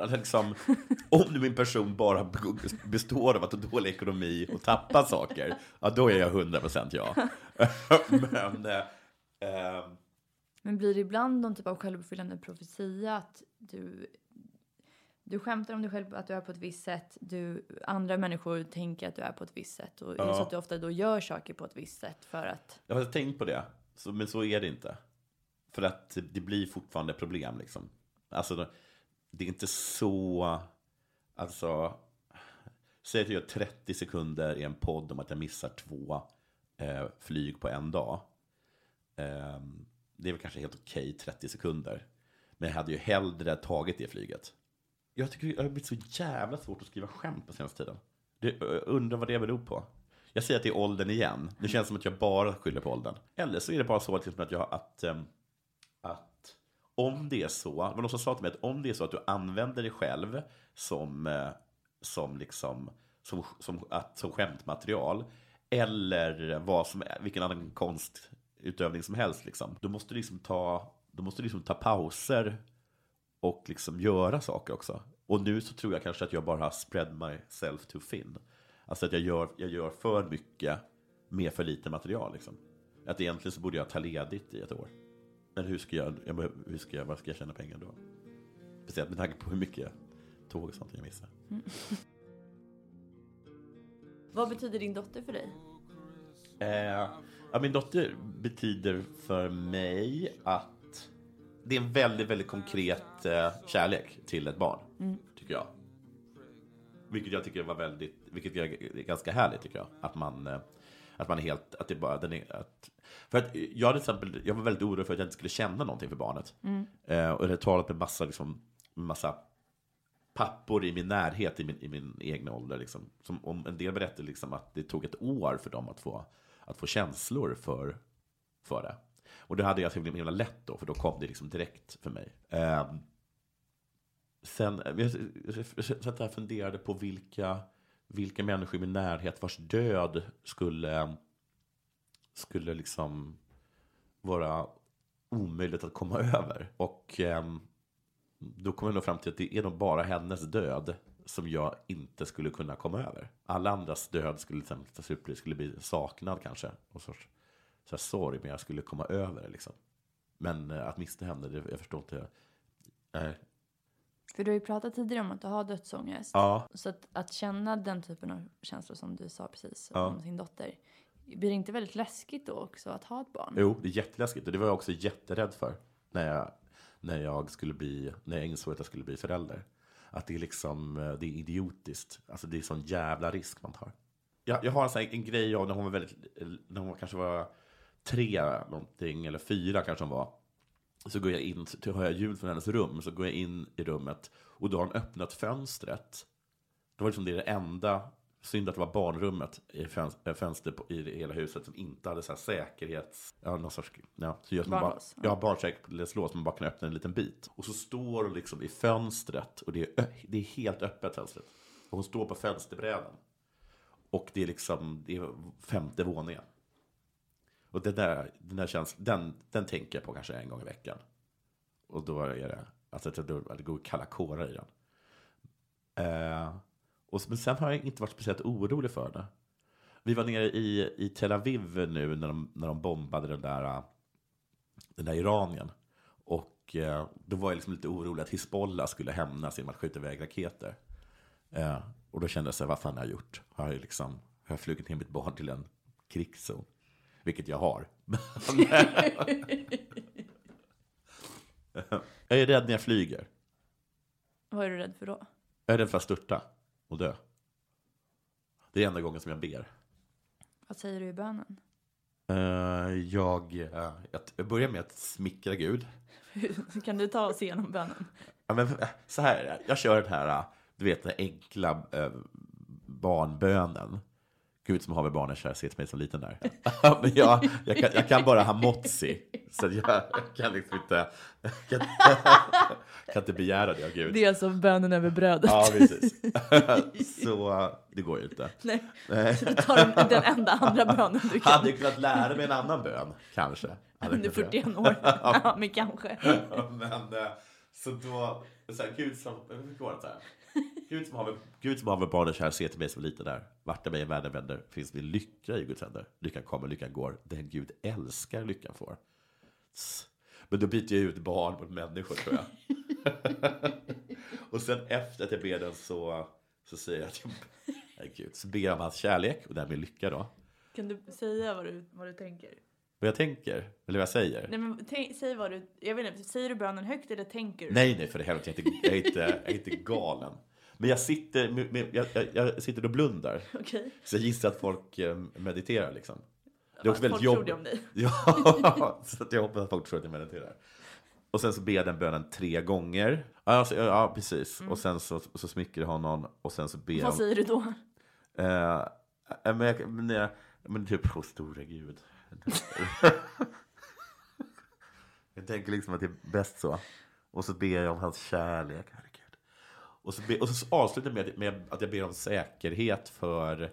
liksom, om nu min person bara består av att ha dålig ekonomi och tappa saker, ja, då är jag 100% ja. Men, eh, eh, Men blir det ibland någon typ av självuppfyllande profetia att du, du skämtar om dig själv att du är på ett visst sätt, du, andra människor tänker att du är på ett visst sätt och Ja. så att du ofta då gör saker på ett visst sätt för att Jag har tänkt på det, så, men så är det inte. För att det blir fortfarande problem liksom. Alltså, det- är inte så... Alltså, säg att jag gör 30 sekunder i en podd om att jag missar två eh, flyg på en dag. Eh, det är väl kanske helt okej 30 sekunder. Men jag hade ju hellre tagit det flyget. Jag tycker det har blivit så jävla svårt att skriva skämt på senaste tiden. Det, jag undrar vad det beror på. Jag säger att det är åldern igen. Det känns som att jag bara skyller på åldern. Eller så är det bara så att, liksom att, jag, att, ehm, att om det är så, det var någon som sa till mig att om det är så att du använder dig själv som, eh, som, liksom, som, som, att, som skämtmaterial eller vad som, vilken annan konstutövning som helst, liksom, då måste du liksom ta, då måste du liksom ta pauser och liksom göra saker också. Och nu så tror jag kanske att jag bara har spread myself too thin. Alltså att jag gör, jag gör för mycket med för lite material. Liksom. Att egentligen så borde jag ta ledigt i ett år. Men hur ska jag, jag, hur ska jag, var ska jag tjäna pengar då? Speciellt med tanke på hur mycket tåg och sånt jag missar. Vad betyder din dotter för dig? Eh, ja, min dotter betyder för mig att det är en väldigt, väldigt konkret eh, kärlek till ett barn, tycker jag. Vilket jag tycker var väldigt, vilket är ganska härligt tycker jag. Att man, eh, att man är helt, att det bara, den är, att, för att jag till exempel, jag var väldigt orolig för att jag inte skulle känna någonting för barnet. Eh, och jag hade talat med massa, liksom, massa pappor i min närhet, i min, i min egna ålder. Liksom, som om en del berättade liksom att det tog ett år för dem att få, att få känslor för, för det. Och det hade jag så himla lätt då, för då kom det liksom direkt för mig. Ehm, eh, sen, jag, jag, jag, jag och funderade på vilka, vilka människor i min närhet vars död skulle, skulle liksom vara omöjligt att komma över. Och ehm, då kom jag nog fram till att det är nog bara hennes död som jag inte skulle kunna komma över. Alla andras död skulle till exempel skulle bli saknad kanske. Och sorts så här, sorg, men jag skulle komma över det liksom. Men eh, att mista henne, det, jag förstår inte. Nej. För du har ju pratat tidigare om att du har dödsångest. Ja, Så att, att känna den typen av känslor som du sa precis Ja. om sin dotter. Blir det inte väldigt läskigt då också att ha ett barn? jo, det är jätteläskigt. Och det var jag också jätterädd för när jag, när jag, skulle bli, när jag insåg att jag skulle bli förälder. Att det är liksom, eh, det är idiotiskt. Alltså det är sån jävla risk man tar. Jag, jag har en, sån här, en grej av när hon var väldigt, när hon kanske var tre någonting, eller fyra kanske hon var. Så går jag in, så hör jag ljud från hennes rum, så går jag in i rummet och då har hon öppnat fönstret. Det var liksom det enda, synd att det var barnrummet i fönster, fönster på, i hela huset som inte hade så säkerhets, ja någon sorts, ja, så bara, Barnlås, ja. barnsäkerhetslås, man bara kan öppna en liten bit. Och så står hon liksom i fönstret och det är, det är helt öppet fönstret. Och hon står på fönsterbrädan. Och det är liksom, det är femte våningen. Och det där, den där känslan, den, den tänker jag på kanske en gång i veckan. Och då är det, alltså det, det, går kalla kårar i den. Eh, och, men sen har jag inte varit speciellt orolig för det. Vi var nere i, i Tel Aviv nu när de, när de bombade den där, den där Iranien. Och eh, då var jag liksom lite orolig att Hizbollah skulle hämnas genom att skjuta iväg raketer. Eh, och då kände jag så här, vad fan har jag gjort? Har jag, liksom, har jag flugit in mitt barn till en krigszon? Vilket jag har. jag är rädd när jag flyger. Vad är du rädd för då? Jag är rädd för att störta och dö. Det är enda gången som jag ber. Vad säger du i bönen? Eh, jag, eh, jag börjar med att smickra Gud. kan du ta oss igenom bönen? Ja, men, eh, så här. Jag kör den här, du vet, den enkla barnbönen. Gud som har med barnen kärlek mig som liten där. men jag, jag, kan, jag kan bara hamotzi. Så jag, kan liksom inte, kan, kan inte begära det av Gud. Det är alltså bönen över brödet. Ja, precis. så det går ju inte. Nej, Nej. du tar den, den enda andra bönen du kan. Hade jag kunnat lära mig en annan bön, kanske. Under kunnat göra. 41 år. Ja, men kanske. men, eh, Så då, så här, Gud som, inte vad det är. Gud som haver, Gud som haver barnen kär, se till mig som liten där. Vart är mig världen vänder, finns min lycka i Guds händer. Lyckan kommer, lyckan går. Den Gud älskar, lyckan får. Men då byter jag ut barn mot människor, tror jag. och sen efter att jag ber den så, så säger jag att jag, nej, Gud, så ber jag om hans kärlek och därmed lycka då. Kan du säga vad du, vad du tänker? Vad jag tänker, eller vad jag säger. Nej men tänk, säg vad du, jag vet inte, säger du bönen högt eller tänker du? Nej, nej, för det helvete, jag är inte, jag är inte, jag är inte galen. Men jag sitter, med, med, jag, jag, jag sitter och blundar. Okej. Så jag gissar att folk eh, mediterar liksom. Det är också Folk väldigt tror jobbigt. det om dig. Ja, så jag hoppas att folk tror att jag mediterar. Och sen så ber jag den bönen tre gånger. Ja, alltså, ja, precis. Och sen så, så smickrar jag honom och sen så ber jag... Vad säger du då? Eh, eh, men, jag, men, jag, men typ, åh store gud. Jag tänker liksom att det är bäst så. Och så ber jag om hans kärlek, herregud. Och så, be, och så avslutar jag med, med att jag ber om säkerhet för,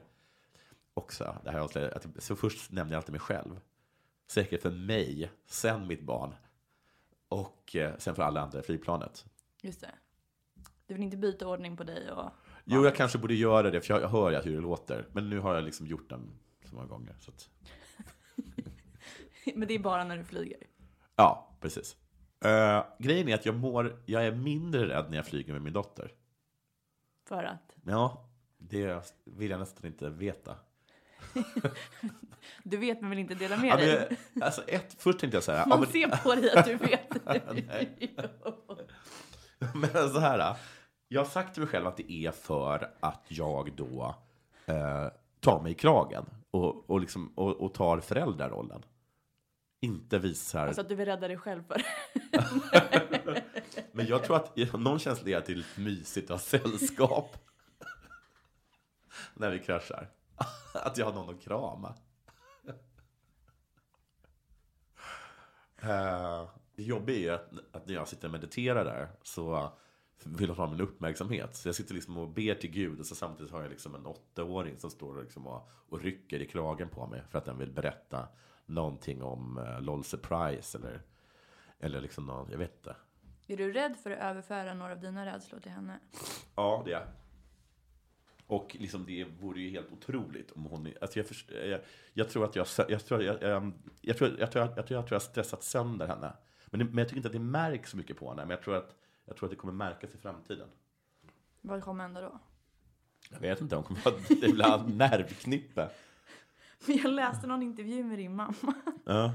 också, det här avslöjar, att, så först nämner jag alltid mig själv. Säkerhet för mig, sen mitt barn. Och eh, sen för alla andra i flygplanet. Just det. Du vill inte byta ordning på dig och... Jo, jag kanske borde göra det, för jag, jag hör ju hur det låter. Men nu har jag liksom gjort den så många gånger. Så att, Men det är bara när du flyger. ja, precis. Uh, grejen är att jag mår, jag är mindre rädd när jag flyger med min dotter. För att Ja, det vill jag nästan inte veta. du vet men vill inte dela med Ja, dig. men, alltså, ett, först tänkte jag så här. ja, Man men, ser på dig att du vet. Men så här, jag har sagt till mig själv att det är för att jag då eh, tar mig i kragen och, och, liksom, och, och tar föräldrarollen. Inte visar... Alltså att du vill rädda dig själv för. Men jag tror att någon känsla är att det är lite mysigt att ha sällskap. När vi kraschar. Att jag har någon att krama. Eh, Det jobbiga är att, att när jag sitter och mediterar där så vill ha min uppmärksamhet. Så jag sitter liksom och ber till Gud och så samtidigt har jag liksom en åttaåring som står liksom och, och rycker i kragen på mig för att den vill berätta någonting om uh, LOL Surprise eller, eller liksom någon, jag vet inte. Är du rädd för att överföra några av dina rädslor till henne? Ja, det är jag. Och liksom det vore ju helt otroligt om hon... Alltså jag, först, jag, jag tror att jag... Jag tror jag, jag, jag, tror, jag, tror, jag, tror, jag tror jag har stressat sönder henne. Men, det, men jag tycker inte att det märks så mycket på henne. Men jag tror att, jag tror att det kommer märkas i framtiden. Vad kommer hända då? Jag vet inte, hon kommer att en nervknippe. Men jag läste någon intervju med din mamma. Ja.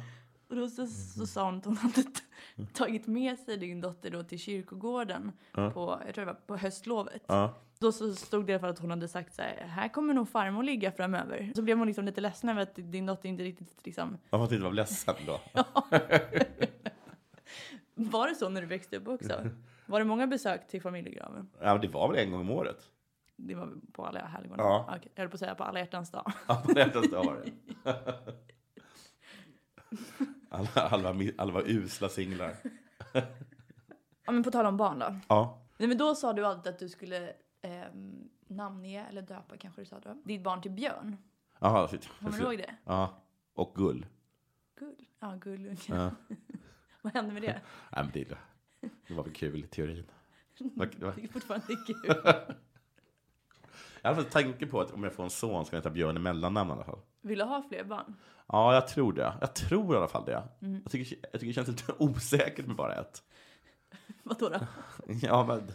Och då så, så sa hon att hon hade tagit med sig din dotter då till kyrkogården på, jag tror det var på höstlovet. Ja. Då så stod det för att hon hade sagt så här, här kommer nog farmor ligga framöver. Så blev hon liksom lite ledsen över att din dotter inte riktigt liksom, Ja, man inte var ledsen då. var det så när du växte upp också? Var det många besök till familjegraven? Ja, det var väl en gång om året? Det var på alla helgona? Ja. Okej, jag höll på att säga på alla hjärtans dag. På hjärtans dag var det. Alla, alla, alla var usla singlar. Ja men på tal om barn då. Ja. Nej men då sa du alltid att du skulle eh, namnge, eller döpa kanske du sa då, ditt barn till Björn. Jaha, shit. Kommer du ihåg det? Ja. Och gull. Gull? Ja, gullungen. Ja. Vad hände med det? Nej, men det, det var väl kul i teorin. Fortfarande det är kul. Jag har haft tanke på att om jag får en son ska jag heta Björn i mellannamn i alla fall. Vill du ha fler barn? Ja, jag tror det. Jag tror i alla fall det. Mm. Jag, tycker, jag tycker det känns lite osäkert med bara ett. Vadå då? Ja, men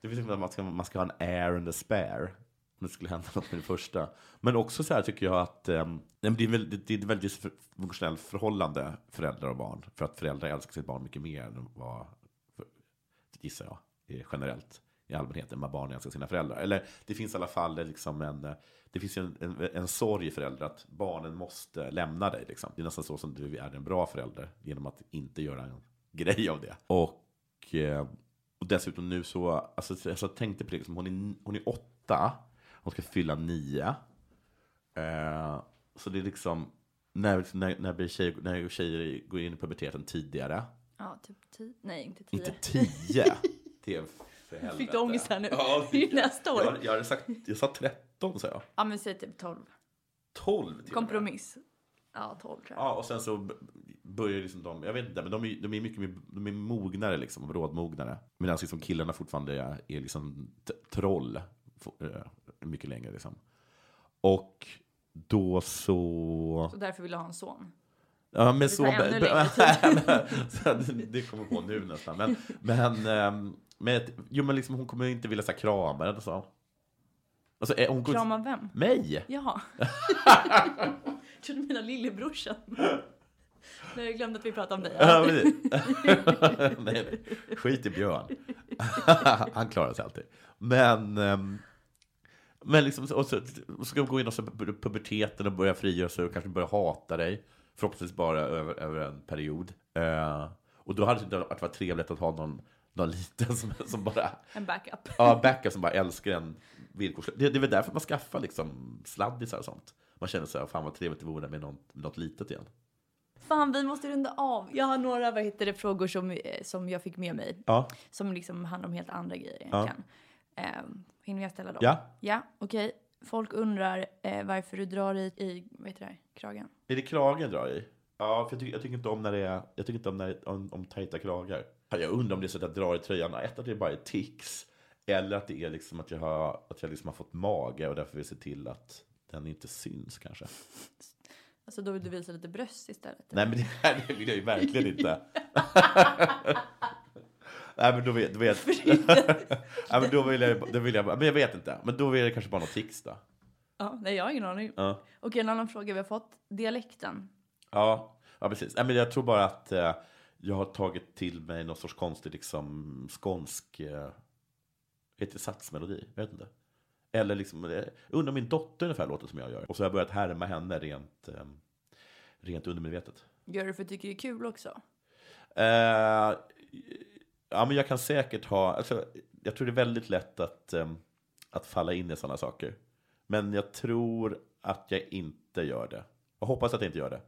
det finns att man ska, man ska ha en air and a spare. Om det skulle hända något med det första. Men också så här tycker jag att eh, men det är väldigt, det är ett väldigt dysfunktionellt förhållande föräldrar och barn. För att föräldrar älskar sitt barn mycket mer än vad, för, gissar jag, är generellt i allmänhet än vad barn älskar sina föräldrar. Eller det finns i alla fall liksom en, eh, det finns en, en, en sorg i föräldrar att barnen måste lämna dig. Liksom. Det är nästan så som du är en bra förälder genom att inte göra en grej av det. Och, eh, och dessutom nu så, alltså, jag så tänkte på det, liksom, hon, är, hon är åtta, hon ska fylla nio. Eh, så det är liksom, när, när, när, blir tjej, när tjejer går in i puberteten tidigare, Ja, typ tio. Nej, inte tio. inte tio. Det är för helvete. Fick du ångest här nu? Ja, Det är ju nästa år. Jag, jag, hade sagt, jag sa 13 sa jag. Ja, men säg typ tolv. 12 till och med. Kompromiss. Ja, 12 tror jag. Ja, och sen så börjar liksom de, jag vet inte, men de är, de är mycket mer- de är mognare liksom, brådmognare. Medan liksom killarna fortfarande är, är liksom troll eh, mycket längre liksom. Och då så... Så därför vill jag ha en son. Ja, men så... Så det kommer på nu nästan. Men, men, men, jo, men liksom, hon kommer inte vilja så här, krama eller så. Alltså, eh, hon Krama vem? Mig? Jaha. Trodde mina lillebrorsan. Nej, jag glömde att vi pratade om dig. Ja, nej. Skit i Björn. Han klarar sig alltid. Men, ehm, men liksom, och så, och ska de gå in och så pu- puberteten och börja frigöra sig och kanske börja hata dig. Förhoppningsvis bara över, över en period. Eh, och då hade det inte varit trevligt att ha någon, någon liten som, som bara En backup. Ja, backup som bara älskar en villkorslöst. Det, det är väl därför man skaffar liksom sladdisar och sånt. Man känner så här, fan vad trevligt det vore med något, något litet igen. Fan, vi måste runda av. Jag har några vad heter det, frågor som, eh, som jag fick med mig. Ja. Som liksom handlar om helt andra grejer Ja. egentligen. Um, hinner jag ställa dem? Ja. Ja, okej. Folk undrar eh, varför du drar i, i vad heter det, här, kragen. Är det kragen drar i? Ja, för jag tycker, jag tycker inte om när det är, jag tycker inte om, när, om, om tajta kragar. Jag undrar om det är så att jag drar i tröjan, ett att det bara är tics. Eller att det är liksom att jag har, att jag liksom har fått mage och därför vill se till att den inte syns kanske. Alltså då vill du visa lite bröst istället. Nej men det här det vill jag ju verkligen inte. Nej men då vet, då vet. Nej, men då vill jag, då vill jag, men jag vet inte. Men då är det kanske bara något tics då. Ja, nej, jag har ingen aning. Ja. Okej, en annan fråga vi har fått. Dialekten. Ja, ja precis. Nej, men jag tror bara att eh, jag har tagit till mig någon sorts konstig liksom, skånsk eh, heter det satsmelodi. Jag vet inte. Eller liksom, eh, undrar min dotter ungefär låter som jag gör. Och så har jag börjat härma henne rent, eh, rent undermedvetet. Gör du för att du tycker det är kul också? Eh, ja, men jag kan säkert ha, alltså, jag tror det är väldigt lätt att, eh, att falla in i sådana saker. Men jag tror att jag inte gör det. Jag hoppas att jag inte gör det.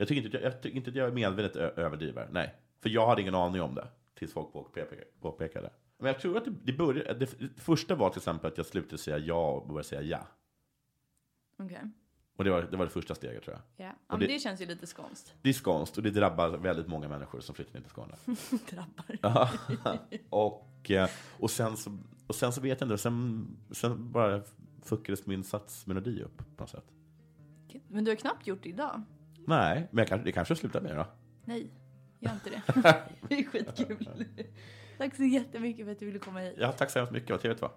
Jag tycker inte, jag tycker inte att jag medvetet överdriver. Nej. För jag hade ingen aning om det. Tills folk påpekade. Men jag tror att det, det började, det, det första var till exempel att jag slutade säga ja och började säga ja. Okej. Och det var, det var det första steget tror jag. Ja. ja, men det- det känns ju lite skånskt. Det är skånskt och det drabbar väldigt många människor som flyttar in till Skåne. Drabbar. Och, eh, och, sen så, och sen så vet jag inte, sen, sen bara fuckades min satsmelodi upp på något sätt. Men du har knappt gjort det idag. Nej, men jag kanske, det kanske slutar med då. Nej, gör inte det. det är skitkul. Tack så jättemycket för att du ville komma hit. Ja, tack så hemskt mycket, vad trevligt det var.